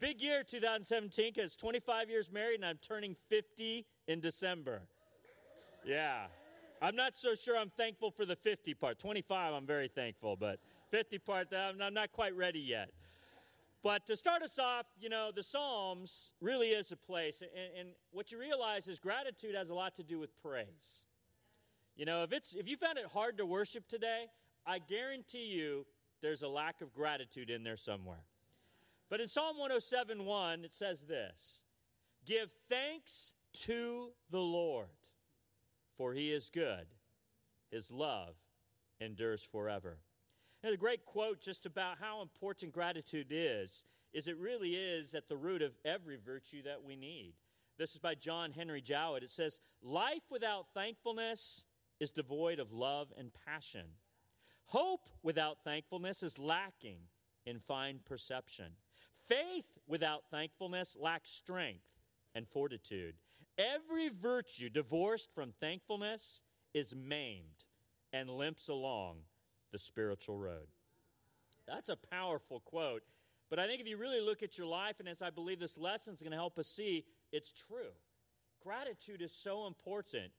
big year 2017 because 25 years married and I'm turning 50 in December. Yeah. I'm not so sure I'm thankful for the 50 part. 25, I'm very thankful, but 50 part, I'm not quite ready yet. But to start us off, you know, the Psalms really is a place. And, and, what you realize is gratitude has a lot to do with praise. You know, if, it's, if you found it hard to worship today, I guarantee you there's a lack of gratitude in there somewhere. But in Psalm 107 1, it says this Give thanks to the Lord, for he is good. His love endures forever. And a great quote just about how important gratitude is, is it really is at the root of every virtue that we need. This is by John Henry Jowett. It says, Life without thankfulness is devoid of love and passion. Hope without thankfulness is lacking in fine perception. Faith without thankfulness lacks strength and fortitude. Every virtue divorced from thankfulness is maimed and limps along the spiritual road. That's a powerful quote. But I think if you really look at your life, and as I believe this lesson is going to help us see, it's true. Gratitude is so important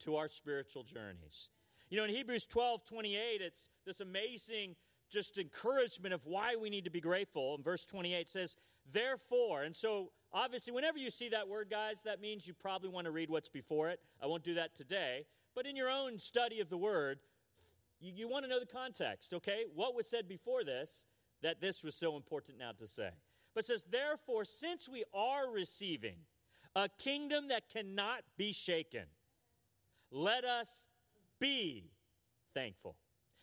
to our spiritual journeys. You know, in Hebrews 12 28, it's this amazing just encouragement of why we need to be grateful. And verse 28 says, Therefore, and so obviously, whenever you see that word, guys, that means you probably want to read what's before it. I won't do that today. But in your own study of the word, you, you want to know the context, okay? What was said before this that this was so important now to say? But says, Therefore, since we are receiving a kingdom that cannot be shaken, let us be thankful.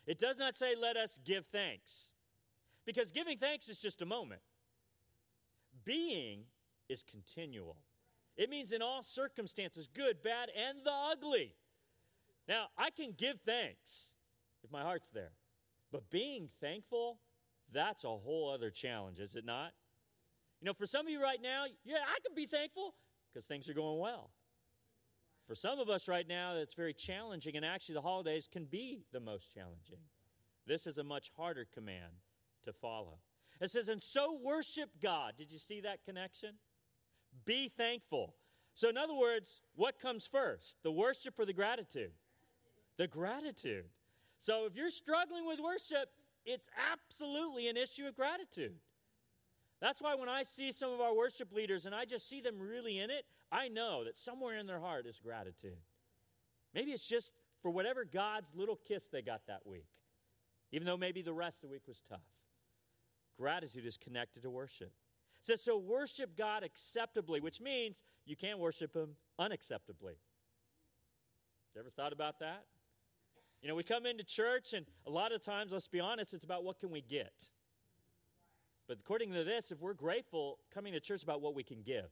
It does not say, let us give thanks, because giving thanks is just a moment. Being is continual. It means in all circumstances, good, bad, and the ugly. Now, I can give thanks if my heart's there, but being thankful, that's a whole other challenge, is it not? You know, for some of you right now, yeah, I can be thankful because things are going well. For some of us right now, it's very challenging, and actually, the holidays can be the most challenging. This is a much harder command to follow. It says, and so worship God. Did you see that connection? Be thankful. So, in other words, what comes first, the worship or the gratitude? The gratitude. So, if you're struggling with worship, it's absolutely an issue of gratitude. That's why when I see some of our worship leaders and I just see them really in it, I know that somewhere in their heart is gratitude. Maybe it's just for whatever God's little kiss they got that week, even though maybe the rest of the week was tough. Gratitude is connected to worship. It says, so worship God acceptably, which means you can't worship Him unacceptably. Ever thought about that? You know, we come into church, and a lot of times, let's be honest, it's about what can we get. But according to this, if we're grateful, coming to church about what we can give.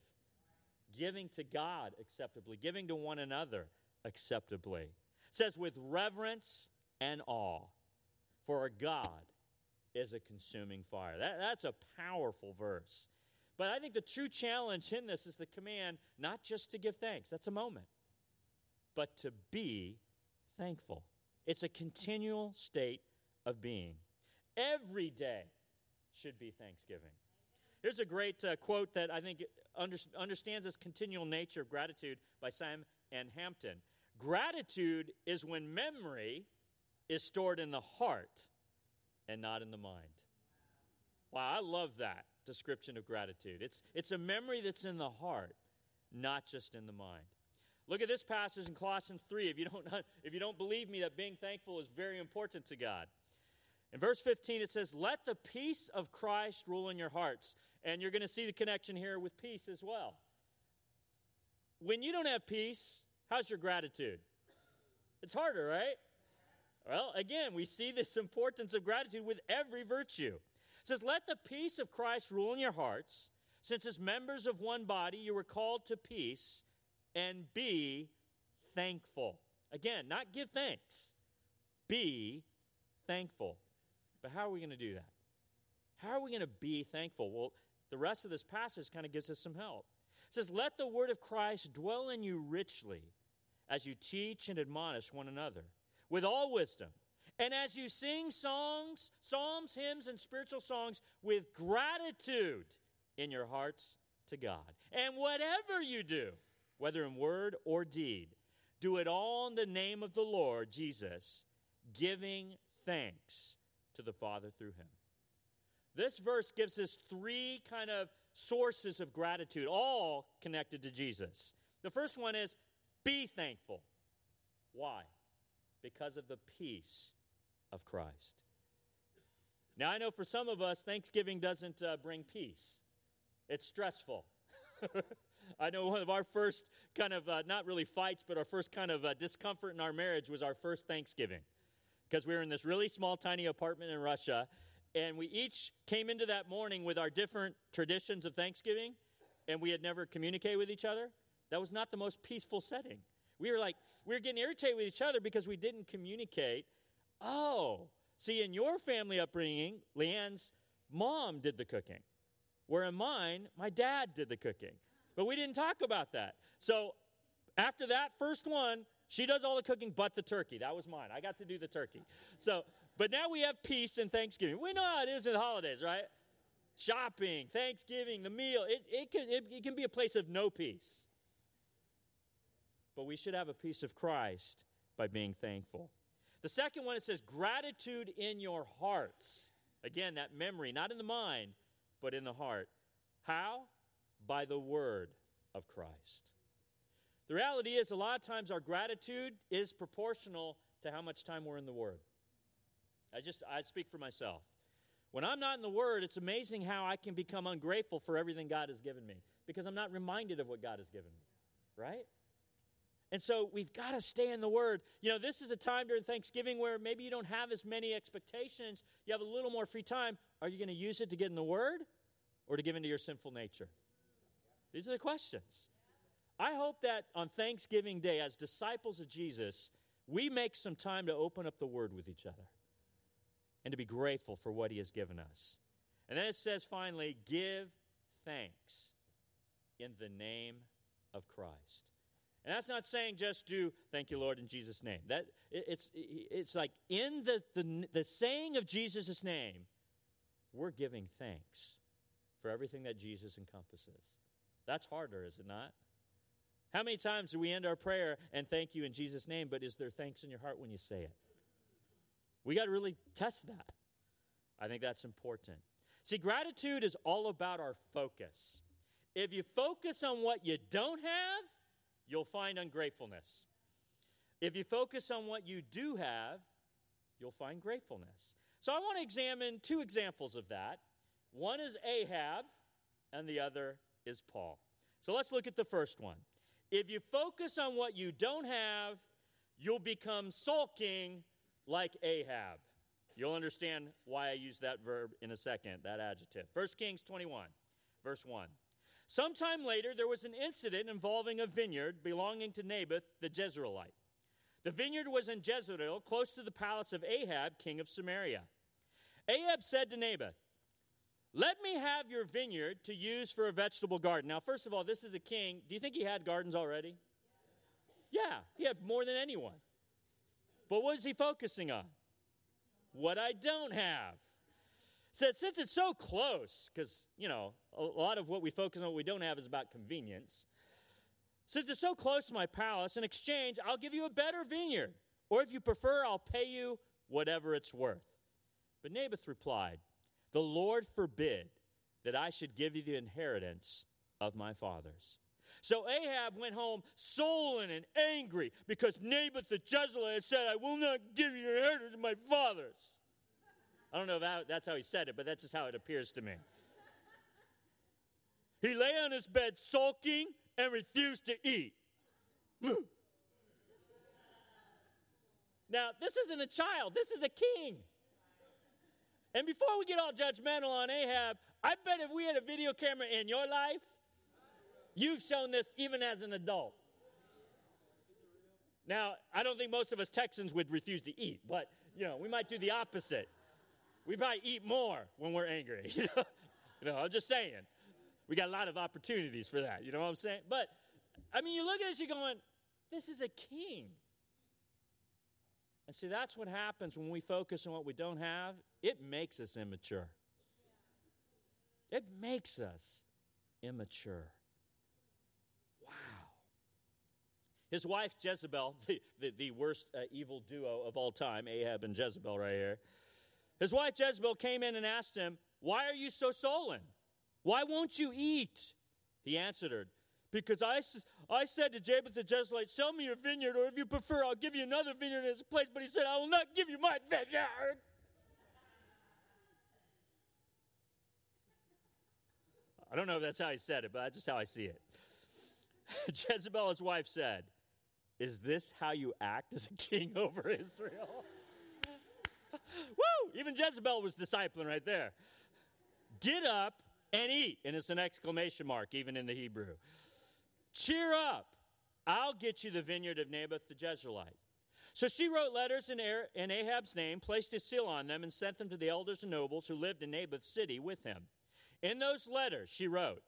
Giving to God acceptably, giving to one another acceptably. It says, with reverence and awe, for our God is a consuming fire. That, that's a powerful verse. But I think the true challenge in this is the command not just to give thanks, that's a moment, but to be thankful. It's a continual state of being. Every day, should be thanksgiving. Here's a great uh, quote that I think under, understands this continual nature of gratitude by Sam and Hampton. Gratitude is when memory is stored in the heart and not in the mind. Wow, I love that description of gratitude. It's, it's a memory that's in the heart, not just in the mind. Look at this passage in Colossians 3 if you don't, if you don't believe me that being thankful is very important to God. In verse 15, it says, Let the peace of Christ rule in your hearts. And you're going to see the connection here with peace as well. When you don't have peace, how's your gratitude? It's harder, right? Well, again, we see this importance of gratitude with every virtue. It says, Let the peace of Christ rule in your hearts, since as members of one body you were called to peace, and be thankful. Again, not give thanks, be thankful. But how are we going to do that? How are we going to be thankful? Well, the rest of this passage kind of gives us some help. It says, Let the word of Christ dwell in you richly as you teach and admonish one another with all wisdom. And as you sing songs, psalms, hymns, and spiritual songs with gratitude in your hearts to God. And whatever you do, whether in word or deed, do it all in the name of the Lord Jesus, giving thanks to the Father through him. This verse gives us three kind of sources of gratitude, all connected to Jesus. The first one is be thankful. Why? Because of the peace of Christ. Now, I know for some of us, Thanksgiving doesn't uh, bring peace, it's stressful. I know one of our first kind of, uh, not really fights, but our first kind of uh, discomfort in our marriage was our first Thanksgiving. Because we were in this really small, tiny apartment in Russia, and we each came into that morning with our different traditions of Thanksgiving, and we had never communicated with each other. That was not the most peaceful setting. We were like, we were getting irritated with each other because we didn't communicate. Oh, see, in your family upbringing, Leanne's mom did the cooking, where in mine, my dad did the cooking. But we didn't talk about that. So after that first one, she does all the cooking but the turkey. That was mine. I got to do the turkey. So, but now we have peace and Thanksgiving. We know how it is in the holidays, right? Shopping, Thanksgiving, the meal. It, it, can, it, it can be a place of no peace. But we should have a peace of Christ by being thankful. The second one, it says gratitude in your hearts. Again, that memory, not in the mind, but in the heart. How? By the word of Christ. The reality is, a lot of times our gratitude is proportional to how much time we're in the Word. I just, I speak for myself. When I'm not in the Word, it's amazing how I can become ungrateful for everything God has given me because I'm not reminded of what God has given me, right? And so we've got to stay in the Word. You know, this is a time during Thanksgiving where maybe you don't have as many expectations, you have a little more free time. Are you going to use it to get in the Word or to give into your sinful nature? These are the questions. I hope that on Thanksgiving Day, as disciples of Jesus, we make some time to open up the Word with each other and to be grateful for what He has given us. And then it says finally, give thanks in the name of Christ. And that's not saying just do thank you, Lord, in Jesus' name. That it's it's like in the, the, the saying of Jesus' name, we're giving thanks for everything that Jesus encompasses. That's harder, is it not? How many times do we end our prayer and thank you in Jesus' name, but is there thanks in your heart when you say it? We got to really test that. I think that's important. See, gratitude is all about our focus. If you focus on what you don't have, you'll find ungratefulness. If you focus on what you do have, you'll find gratefulness. So I want to examine two examples of that. One is Ahab, and the other is Paul. So let's look at the first one. If you focus on what you don't have, you'll become sulking like Ahab. You'll understand why I use that verb in a second, that adjective. 1 Kings 21, verse 1. Sometime later, there was an incident involving a vineyard belonging to Naboth the Jezreelite. The vineyard was in Jezreel, close to the palace of Ahab, king of Samaria. Ahab said to Naboth, let me have your vineyard to use for a vegetable garden. Now, first of all, this is a king. Do you think he had gardens already? Yeah, he had more than anyone. But what is he focusing on? What I don't have. So since it's so close, because, you know, a lot of what we focus on, what we don't have, is about convenience. Since it's so close to my palace, in exchange, I'll give you a better vineyard. Or if you prefer, I'll pay you whatever it's worth. But Naboth replied, the Lord forbid that I should give you the inheritance of my fathers. So Ahab went home sullen and angry because Naboth the Jezreelite said, I will not give you the inheritance of my fathers. I don't know if that's how he said it, but that's just how it appears to me. He lay on his bed sulking and refused to eat. now, this isn't a child, this is a king. And before we get all judgmental on Ahab, I bet if we had a video camera in your life, you've shown this even as an adult. Now, I don't think most of us Texans would refuse to eat, but you know, we might do the opposite. We might eat more when we're angry. You know I'm just saying. We got a lot of opportunities for that. You know what I'm saying? But I mean, you look at this, you're going, this is a king. And see, that's what happens when we focus on what we don't have. It makes us immature. It makes us immature. Wow. His wife, Jezebel, the, the, the worst uh, evil duo of all time, Ahab and Jezebel, right here. His wife, Jezebel, came in and asked him, Why are you so sullen? Why won't you eat? He answered her, Because I, I said to Japheth the Jezreelite, Sell me your vineyard, or if you prefer, I'll give you another vineyard in its place. But he said, I will not give you my vineyard. I don't know if that's how he said it, but that's just how I see it. Jezebel, his wife, said, Is this how you act as a king over Israel? Woo! Even Jezebel was discipling right there. Get up and eat. And it's an exclamation mark, even in the Hebrew. Cheer up. I'll get you the vineyard of Naboth the Jezreelite. So she wrote letters in, er-, in Ahab's name, placed his seal on them, and sent them to the elders and nobles who lived in Naboth's city with him. In those letters, she wrote,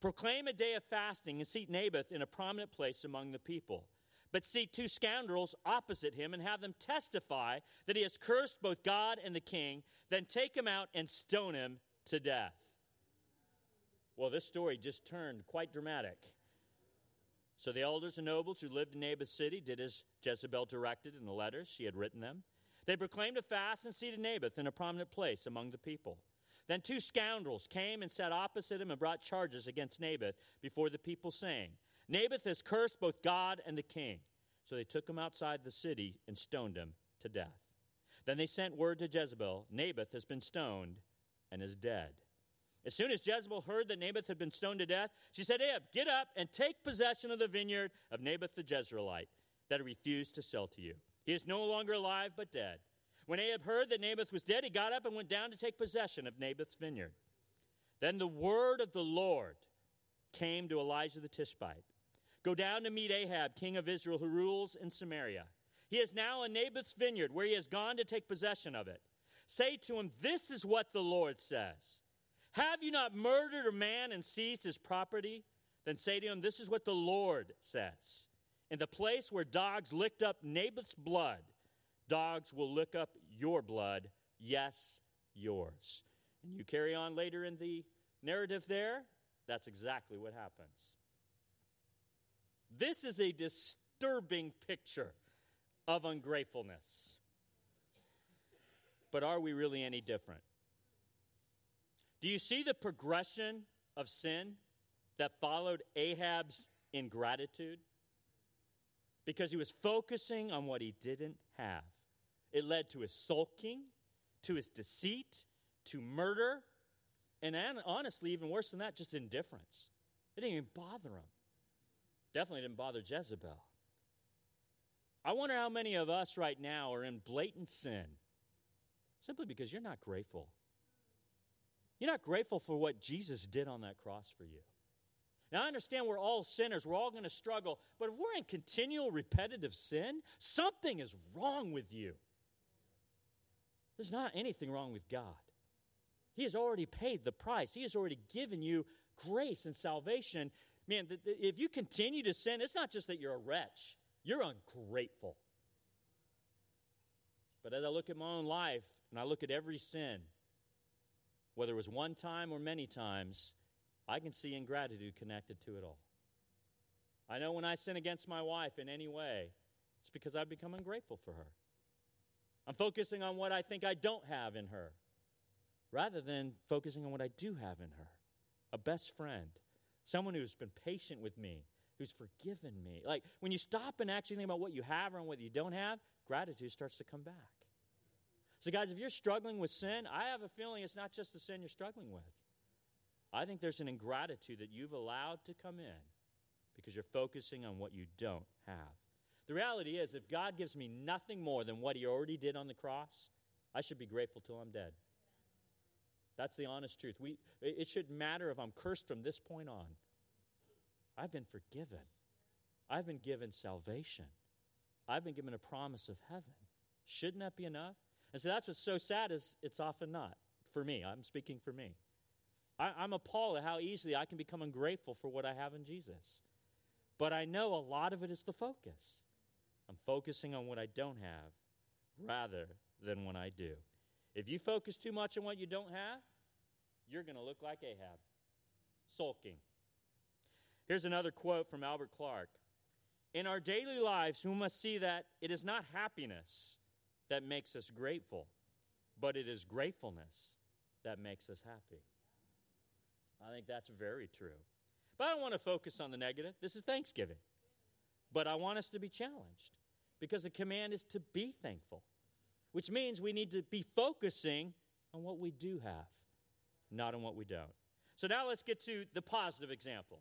Proclaim a day of fasting and seat Naboth in a prominent place among the people. But seat two scoundrels opposite him and have them testify that he has cursed both God and the king. Then take him out and stone him to death. Well, this story just turned quite dramatic. So the elders and nobles who lived in Naboth's city did as Jezebel directed in the letters she had written them. They proclaimed a fast and seated Naboth in a prominent place among the people. Then two scoundrels came and sat opposite him and brought charges against Naboth before the people, saying, Naboth has cursed both God and the king. So they took him outside the city and stoned him to death. Then they sent word to Jezebel Naboth has been stoned and is dead. As soon as Jezebel heard that Naboth had been stoned to death, she said, Ahab, get up and take possession of the vineyard of Naboth the Jezreelite that he refused to sell to you. He is no longer alive, but dead. When Ahab heard that Naboth was dead, he got up and went down to take possession of Naboth's vineyard. Then the word of the Lord came to Elijah the Tishbite Go down to meet Ahab, king of Israel, who rules in Samaria. He is now in Naboth's vineyard, where he has gone to take possession of it. Say to him, This is what the Lord says Have you not murdered a man and seized his property? Then say to him, This is what the Lord says. In the place where dogs licked up Naboth's blood, Dogs will lick up your blood, yes, yours. And you carry on later in the narrative there, that's exactly what happens. This is a disturbing picture of ungratefulness. But are we really any different? Do you see the progression of sin that followed Ahab's ingratitude? Because he was focusing on what he didn't have. It led to his sulking, to his deceit, to murder, and honestly, even worse than that, just indifference. It didn't even bother him. Definitely didn't bother Jezebel. I wonder how many of us right now are in blatant sin simply because you're not grateful. You're not grateful for what Jesus did on that cross for you. Now, I understand we're all sinners, we're all going to struggle, but if we're in continual repetitive sin, something is wrong with you. There's not anything wrong with God. He has already paid the price, He has already given you grace and salvation. Man, if you continue to sin, it's not just that you're a wretch, you're ungrateful. But as I look at my own life and I look at every sin, whether it was one time or many times, I can see ingratitude connected to it all. I know when I sin against my wife in any way, it's because I've become ungrateful for her. I'm focusing on what I think I don't have in her rather than focusing on what I do have in her. A best friend, someone who's been patient with me, who's forgiven me. Like when you stop and actually think about what you have and what you don't have, gratitude starts to come back. So, guys, if you're struggling with sin, I have a feeling it's not just the sin you're struggling with. I think there's an ingratitude that you've allowed to come in because you're focusing on what you don't have. The reality is, if God gives me nothing more than what He already did on the cross, I should be grateful till I'm dead. That's the honest truth. We, it shouldn't matter if I'm cursed from this point on. I've been forgiven. I've been given salvation. I've been given a promise of heaven. Shouldn't that be enough? And so that's what's so sad is it's often not. For me, I'm speaking for me. I, I'm appalled at how easily I can become ungrateful for what I have in Jesus. But I know a lot of it is the focus. I'm focusing on what I don't have rather than what I do. If you focus too much on what you don't have, you're going to look like Ahab, sulking. Here's another quote from Albert Clark In our daily lives, we must see that it is not happiness that makes us grateful, but it is gratefulness that makes us happy. I think that's very true. But I don't want to focus on the negative. This is Thanksgiving. But I want us to be challenged because the command is to be thankful, which means we need to be focusing on what we do have, not on what we don't. So now let's get to the positive example.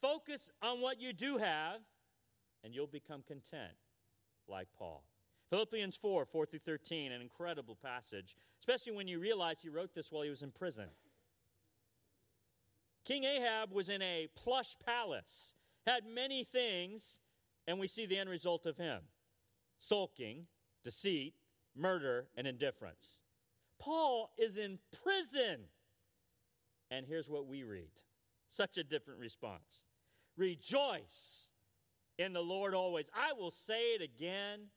Focus on what you do have, and you'll become content, like Paul. Philippians 4 4 through 13, an incredible passage, especially when you realize he wrote this while he was in prison. King Ahab was in a plush palace, had many things, and we see the end result of him sulking, deceit, murder, and indifference. Paul is in prison. And here's what we read such a different response Rejoice in the Lord always. I will say it again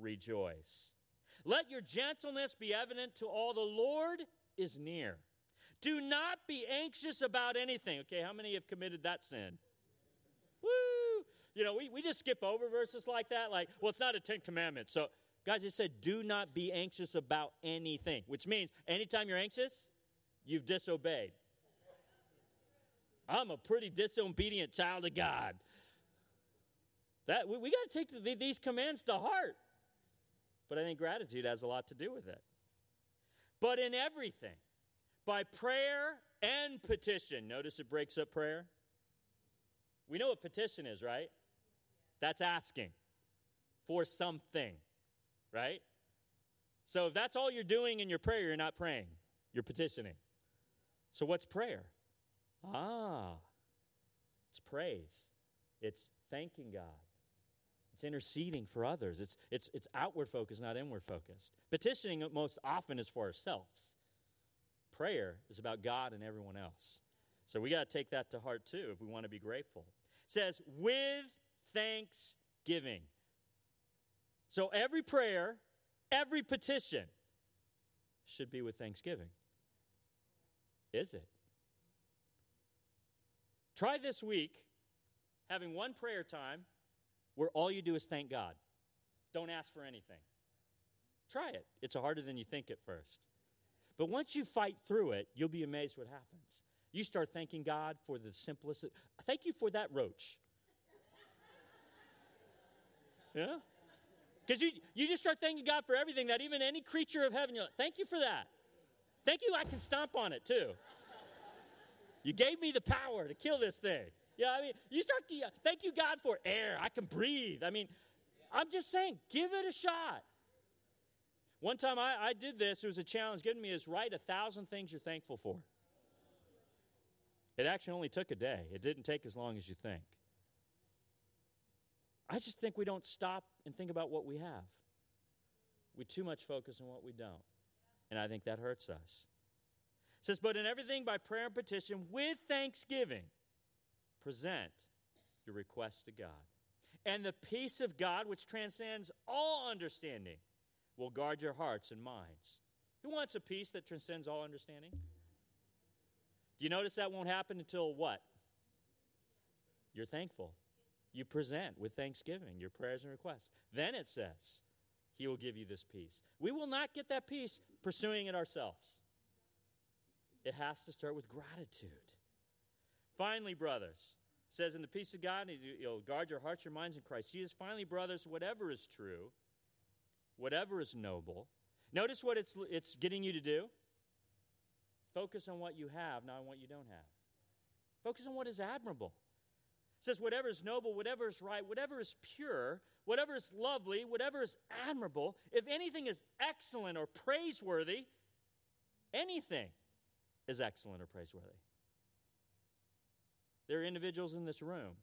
rejoice. Let your gentleness be evident to all. The Lord is near. Do not be anxious about anything. Okay, how many have committed that sin? Woo! You know, we, we just skip over verses like that. Like, well, it's not a Ten Commandments. So, guys, it said, do not be anxious about anything, which means anytime you're anxious, you've disobeyed. I'm a pretty disobedient child of God. That we, we got to take the, these commands to heart. But I think gratitude has a lot to do with it. But in everything, by prayer and petition. Notice it breaks up prayer. We know what petition is, right? That's asking for something, right? So if that's all you're doing in your prayer, you're not praying, you're petitioning. So what's prayer? Ah, it's praise, it's thanking God. It's interceding for others. It's, it's, it's outward focused, not inward focused. Petitioning most often is for ourselves. Prayer is about God and everyone else. So we got to take that to heart too if we want to be grateful. It says, with thanksgiving. So every prayer, every petition should be with thanksgiving. Is it? Try this week having one prayer time where all you do is thank God. Don't ask for anything. Try it. It's harder than you think at first. But once you fight through it, you'll be amazed what happens. You start thanking God for the simplest. Thank you for that roach. Yeah? Because you, you just start thanking God for everything that even any creature of heaven, you're like, thank you for that. Thank you, I can stomp on it too. You gave me the power to kill this thing. Yeah, I mean, you start, to, thank you, God, for air. I can breathe. I mean, I'm just saying, give it a shot. One time I, I did this, it was a challenge given me is write a thousand things you're thankful for. It actually only took a day. It didn't take as long as you think. I just think we don't stop and think about what we have. We too much focus on what we don't. And I think that hurts us. It says, But in everything by prayer and petition with thanksgiving, present your requests to God. And the peace of God, which transcends all understanding, will guard your hearts and minds. Who wants a peace that transcends all understanding? Do you notice that won't happen until what? You're thankful. You present with thanksgiving your prayers and requests. Then it says, He will give you this peace. We will not get that peace pursuing it ourselves. It has to start with gratitude. Finally, brothers, says in the peace of God, you'll guard your hearts, your minds in Christ Jesus. Finally, brothers, whatever is true, whatever is noble. Notice what it's, it's getting you to do. Focus on what you have, not on what you don't have. Focus on what is admirable. It says, whatever is noble, whatever is right, whatever is pure, whatever is lovely, whatever is admirable, if anything is excellent or praiseworthy, anything is excellent or praiseworthy. There are individuals in this room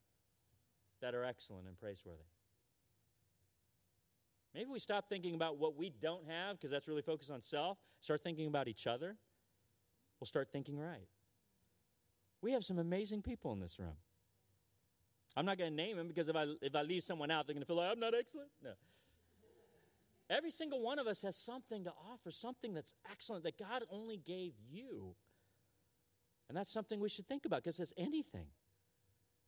that are excellent and praiseworthy. Maybe we stop thinking about what we don't have because that's really focused on self. Start thinking about each other. We'll start thinking right. We have some amazing people in this room. I'm not going to name them because if I, if I leave someone out, they're going to feel like I'm not excellent. No. Every single one of us has something to offer, something that's excellent that God only gave you. And that's something we should think about because it's anything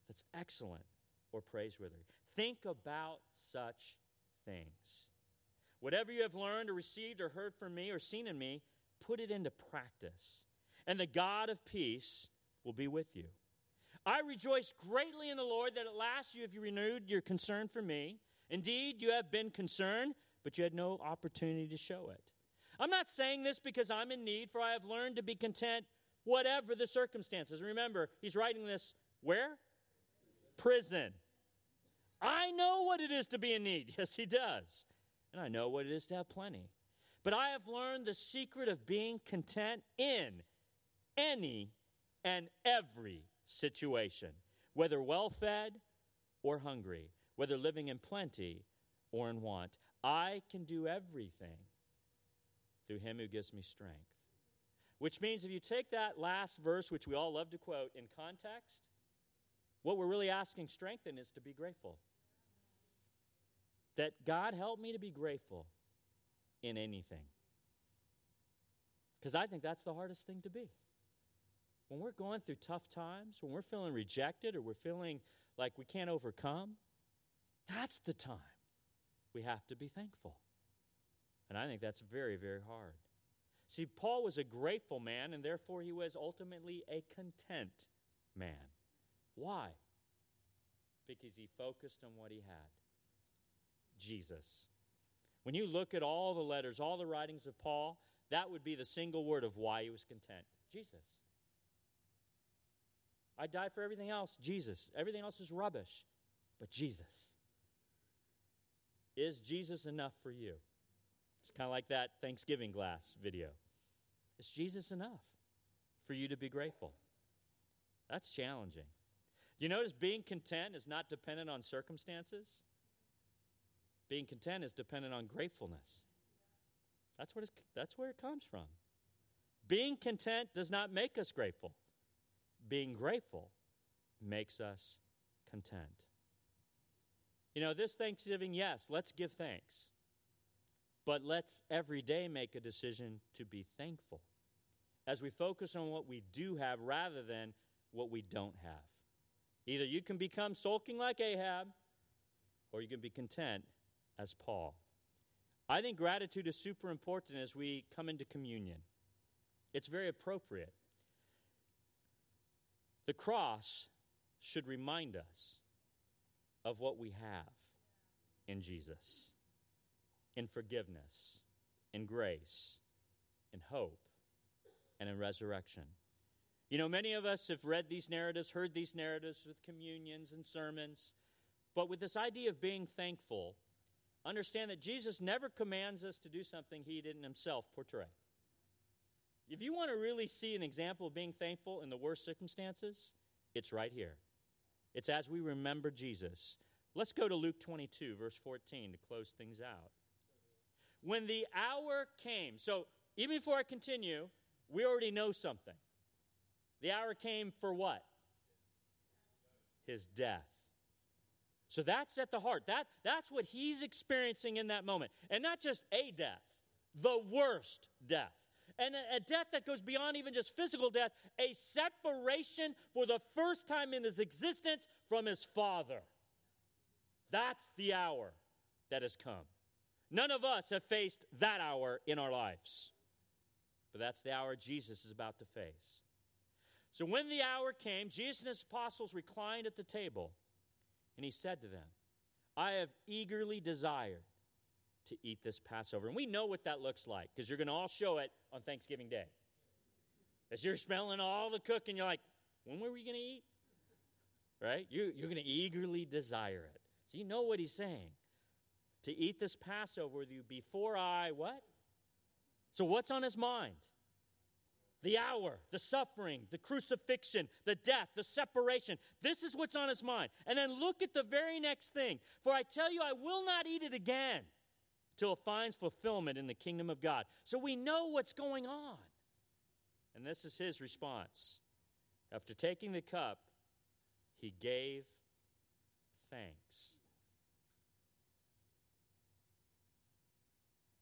that's excellent or praiseworthy. Think about such things. Whatever you have learned or received or heard from me or seen in me, put it into practice. And the God of peace will be with you. I rejoice greatly in the Lord that at last you have renewed your concern for me. Indeed, you have been concerned, but you had no opportunity to show it. I'm not saying this because I'm in need, for I have learned to be content whatever the circumstances. Remember, he's writing this where? Prison. I know what it is to be in need. Yes, he does. And I know what it is to have plenty. But I have learned the secret of being content in any and every situation, whether well fed or hungry, whether living in plenty or in want. I can do everything through him who gives me strength. Which means if you take that last verse, which we all love to quote, in context, what we're really asking strength in is to be grateful. That God help me to be grateful in anything. Because I think that's the hardest thing to be. When we're going through tough times, when we're feeling rejected or we're feeling like we can't overcome, that's the time we have to be thankful. And I think that's very, very hard. See, Paul was a grateful man, and therefore he was ultimately a content man. Why? Because he focused on what he had Jesus. When you look at all the letters, all the writings of Paul, that would be the single word of why he was content Jesus. I die for everything else, Jesus. Everything else is rubbish, but Jesus. Is Jesus enough for you? It's kind of like that Thanksgiving glass video. Is Jesus enough for you to be grateful? That's challenging. Do you notice being content is not dependent on circumstances? Being content is dependent on gratefulness. That's, what that's where it comes from. Being content does not make us grateful. Being grateful makes us content. You know, this Thanksgiving, yes, let's give thanks. But let's every day make a decision to be thankful as we focus on what we do have rather than what we don't have. Either you can become sulking like Ahab, or you can be content as Paul. I think gratitude is super important as we come into communion. It's very appropriate. The cross should remind us of what we have in Jesus in forgiveness, in grace, in hope, and in resurrection. You know, many of us have read these narratives, heard these narratives with communions and sermons, but with this idea of being thankful, understand that Jesus never commands us to do something he didn't himself portray. If you want to really see an example of being thankful in the worst circumstances, it's right here. It's as we remember Jesus. Let's go to Luke 22, verse 14, to close things out. When the hour came, so even before I continue, we already know something. The hour came for what? His death. So that's at the heart. That, that's what he's experiencing in that moment. And not just a death, the worst death. And a, a death that goes beyond even just physical death, a separation for the first time in his existence from his father. That's the hour that has come. None of us have faced that hour in our lives. But that's the hour Jesus is about to face. So when the hour came, Jesus and his apostles reclined at the table, and he said to them, I have eagerly desired to eat this Passover. And we know what that looks like because you're going to all show it on Thanksgiving Day. As you're smelling all the cooking, you're like, when were we going to eat? Right? You, you're going to eagerly desire it. So you know what he's saying. To eat this Passover with you before I what? So what's on his mind? The hour, the suffering, the crucifixion, the death, the separation. This is what's on his mind. And then look at the very next thing. For I tell you, I will not eat it again till it finds fulfillment in the kingdom of God. So we know what's going on. And this is his response. After taking the cup, he gave thanks.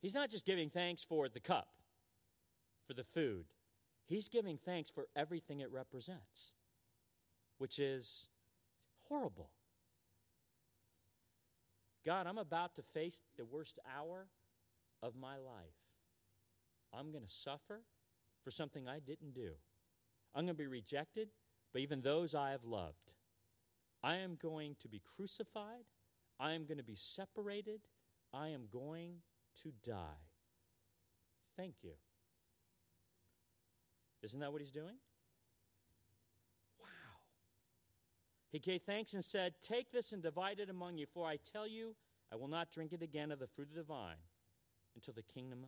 He's not just giving thanks for the cup, for the food. He's giving thanks for everything it represents, which is horrible. God, I'm about to face the worst hour of my life. I'm going to suffer for something I didn't do. I'm going to be rejected by even those I have loved. I am going to be crucified. I am going to be separated. I am going to die. Thank you. Isn't that what he's doing? Wow. He gave thanks and said, Take this and divide it among you, for I tell you, I will not drink it again of the fruit of the vine until the kingdom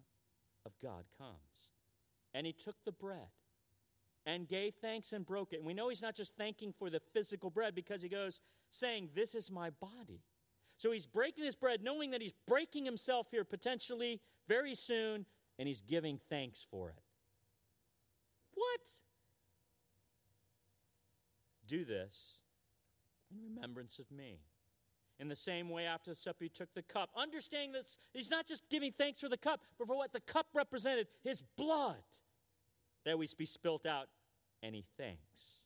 of God comes. And he took the bread and gave thanks and broke it. And we know he's not just thanking for the physical bread because he goes, saying, This is my body. So he's breaking his bread, knowing that he's breaking himself here potentially very soon, and he's giving thanks for it. What? Do this in remembrance of me. In the same way, after the supper, he took the cup, understanding that he's not just giving thanks for the cup, but for what the cup represented his blood that we be spilt out, and he thanks.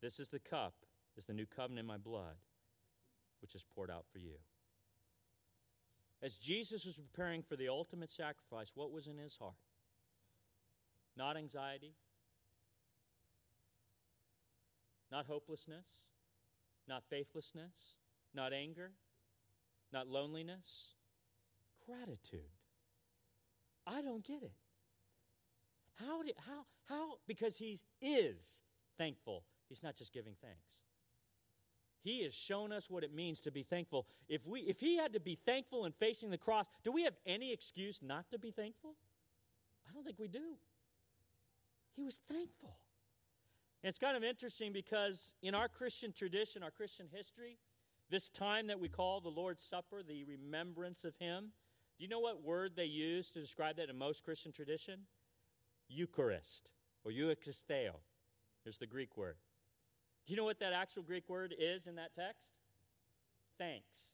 This is the cup, is the new covenant in my blood, which is poured out for you. As Jesus was preparing for the ultimate sacrifice, what was in his heart? Not anxiety, not hopelessness, not faithlessness, not anger, not loneliness, gratitude. I don't get it. How did how how because he is thankful. He's not just giving thanks. He has shown us what it means to be thankful. If we if he had to be thankful in facing the cross, do we have any excuse not to be thankful? I don't think we do. He was thankful. And it's kind of interesting because in our Christian tradition, our Christian history, this time that we call the Lord's Supper, the remembrance of Him, do you know what word they use to describe that in most Christian tradition? Eucharist or Eucharisteo. Here's the Greek word. Do you know what that actual Greek word is in that text? Thanks.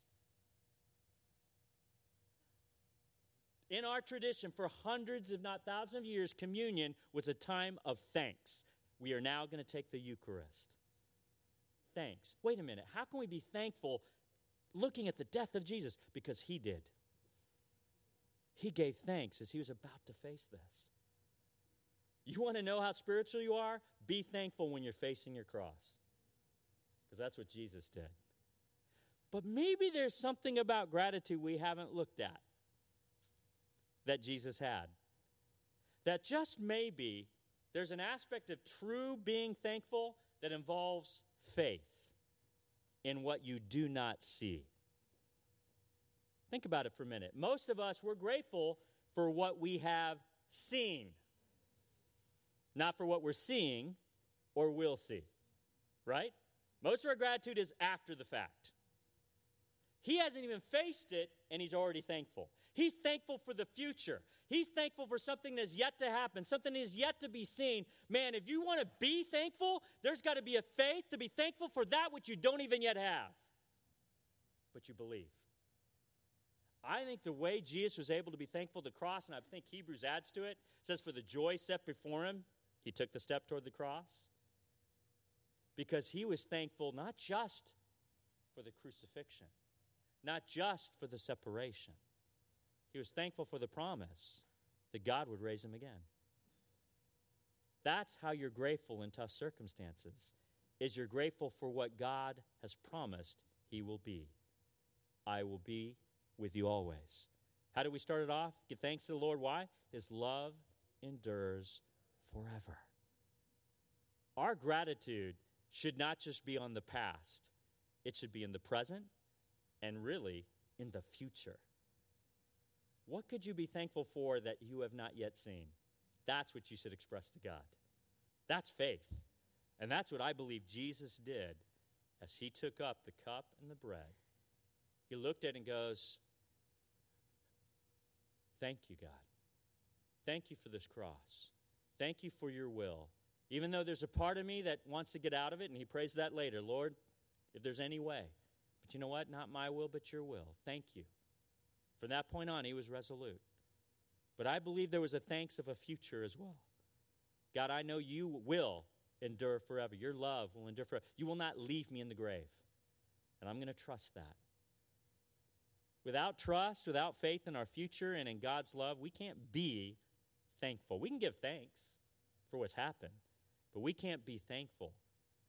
In our tradition, for hundreds, if not thousands of years, communion was a time of thanks. We are now going to take the Eucharist. Thanks. Wait a minute. How can we be thankful looking at the death of Jesus? Because he did. He gave thanks as he was about to face this. You want to know how spiritual you are? Be thankful when you're facing your cross. Because that's what Jesus did. But maybe there's something about gratitude we haven't looked at that Jesus had. That just maybe there's an aspect of true being thankful that involves faith in what you do not see. Think about it for a minute. Most of us, we're grateful for what we have seen, not for what we're seeing or will see, right? Most of our gratitude is after the fact. He hasn't even faced it, and he's already thankful. He's thankful for the future. He's thankful for something that's yet to happen, something that is yet to be seen. Man, if you want to be thankful, there's got to be a faith to be thankful for that which you don't even yet have, but you believe. I think the way Jesus was able to be thankful to the cross, and I think Hebrews adds to it, says, For the joy set before him, he took the step toward the cross. Because he was thankful not just for the crucifixion, not just for the separation, he was thankful for the promise that God would raise him again. That's how you're grateful in tough circumstances. Is you're grateful for what God has promised he will be. I will be with you always. How do we start it off? Give thanks to the Lord. Why? His love endures forever. Our gratitude should not just be on the past, it should be in the present and really in the future. What could you be thankful for that you have not yet seen? That's what you should express to God. That's faith. And that's what I believe Jesus did as he took up the cup and the bread. He looked at it and goes, Thank you, God. Thank you for this cross. Thank you for your will. Even though there's a part of me that wants to get out of it, and he prays that later Lord, if there's any way. But you know what? Not my will, but your will. Thank you. From that point on, he was resolute. But I believe there was a thanks of a future as well. God, I know you will endure forever. Your love will endure forever. You will not leave me in the grave. And I'm going to trust that. Without trust, without faith in our future and in God's love, we can't be thankful. We can give thanks for what's happened, but we can't be thankful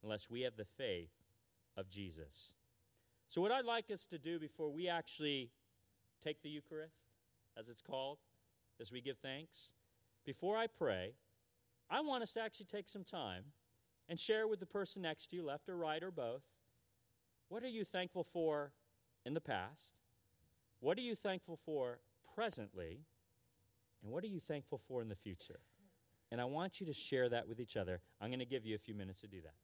unless we have the faith of Jesus. So, what I'd like us to do before we actually take the Eucharist, as it's called, as we give thanks, before I pray, I want us to actually take some time and share with the person next to you, left or right or both, what are you thankful for in the past? What are you thankful for presently? And what are you thankful for in the future? And I want you to share that with each other. I'm going to give you a few minutes to do that.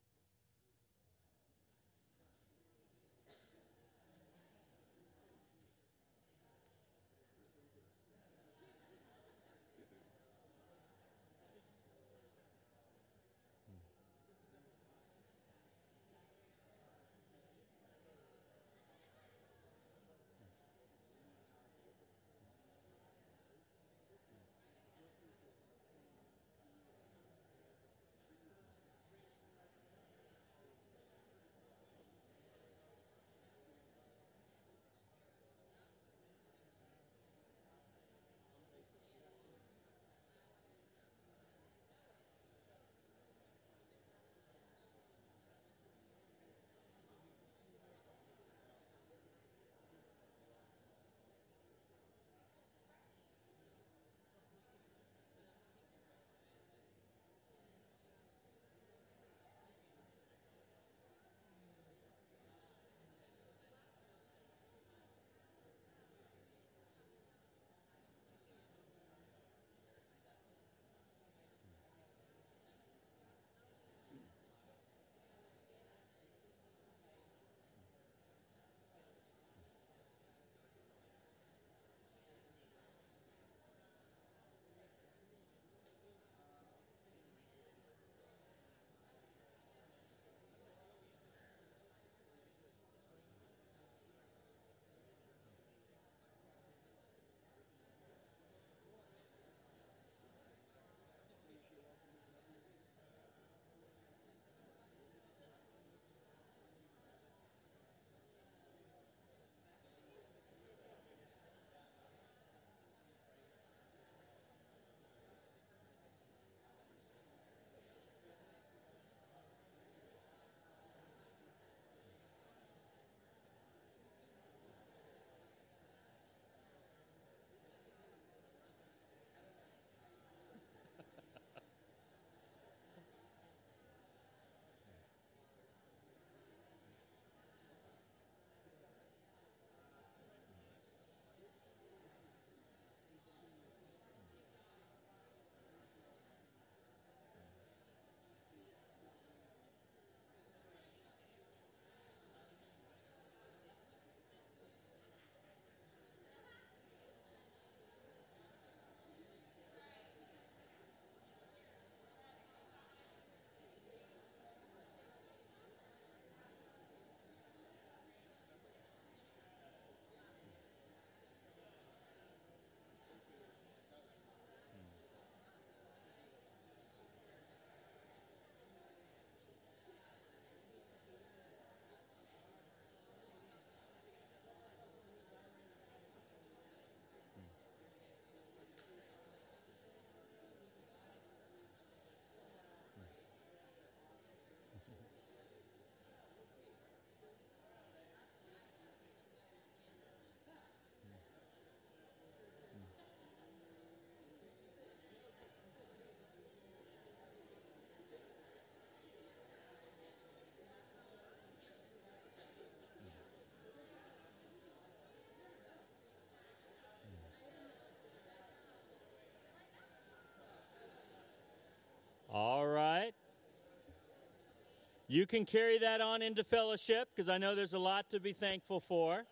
You can carry that on into fellowship because I know there's a lot to be thankful for.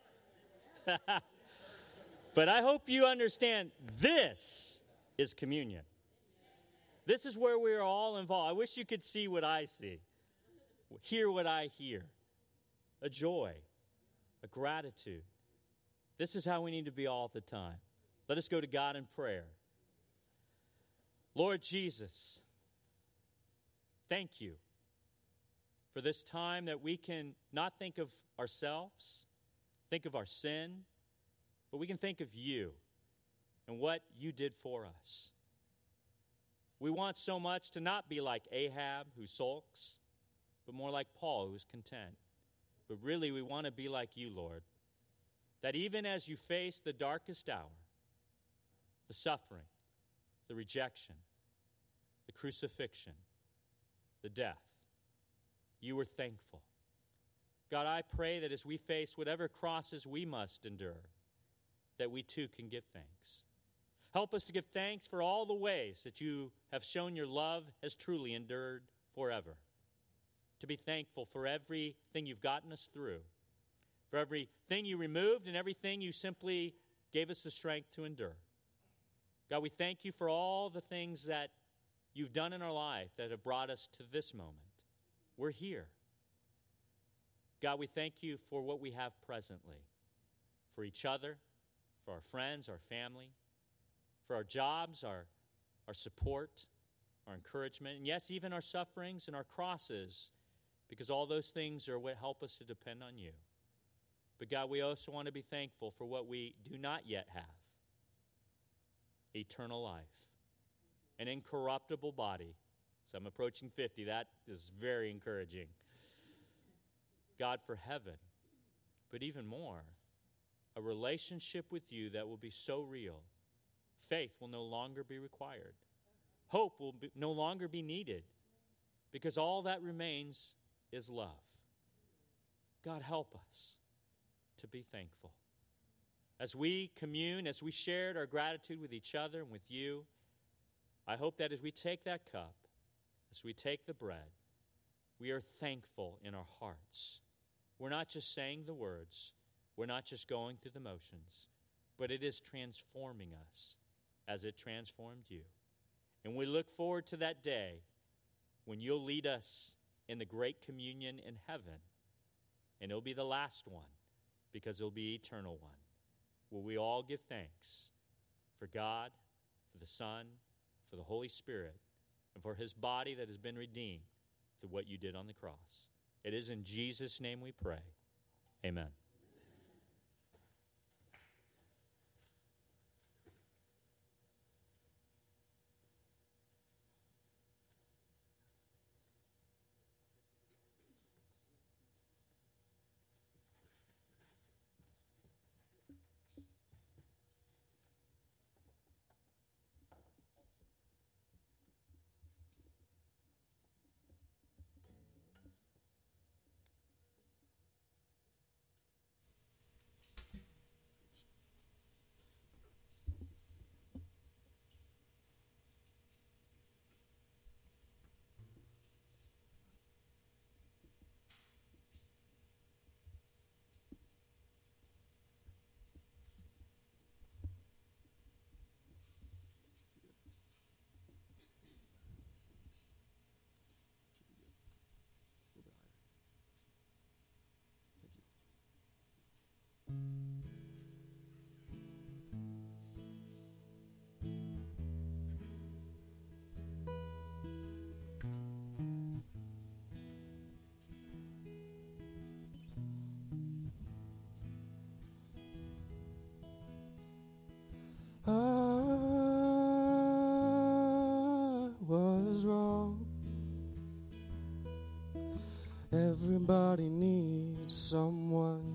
but I hope you understand this is communion. This is where we are all involved. I wish you could see what I see, hear what I hear a joy, a gratitude. This is how we need to be all the time. Let us go to God in prayer. Lord Jesus, Thank you for this time that we can not think of ourselves, think of our sin, but we can think of you and what you did for us. We want so much to not be like Ahab, who sulks, but more like Paul, who's content. But really, we want to be like you, Lord. That even as you face the darkest hour, the suffering, the rejection, the crucifixion, the death, you were thankful. God, I pray that as we face whatever crosses we must endure, that we too can give thanks. Help us to give thanks for all the ways that you have shown your love has truly endured forever. To be thankful for everything you've gotten us through, for everything you removed, and everything you simply gave us the strength to endure. God, we thank you for all the things that you've done in our life that have brought us to this moment. We're here. God, we thank you for what we have presently, for each other, for our friends, our family for our jobs, our, our support, our encouragement, and yes, even our sufferings and our crosses, because all those things are what help us to depend on you. But God, we also want to be thankful for what we do not yet have eternal life, an incorruptible body. So I'm approaching 50. That is very encouraging. God, for heaven, but even more, a relationship with you that will be so real Faith will no longer be required. Hope will be, no longer be needed because all that remains is love. God, help us to be thankful. As we commune, as we shared our gratitude with each other and with you, I hope that as we take that cup, as we take the bread, we are thankful in our hearts. We're not just saying the words, we're not just going through the motions, but it is transforming us as it transformed you. And we look forward to that day when you'll lead us in the great communion in heaven. And it'll be the last one because it'll be eternal one. Where we all give thanks for God, for the Son, for the Holy Spirit, and for his body that has been redeemed through what you did on the cross. It is in Jesus' name we pray. Amen. Everybody needs someone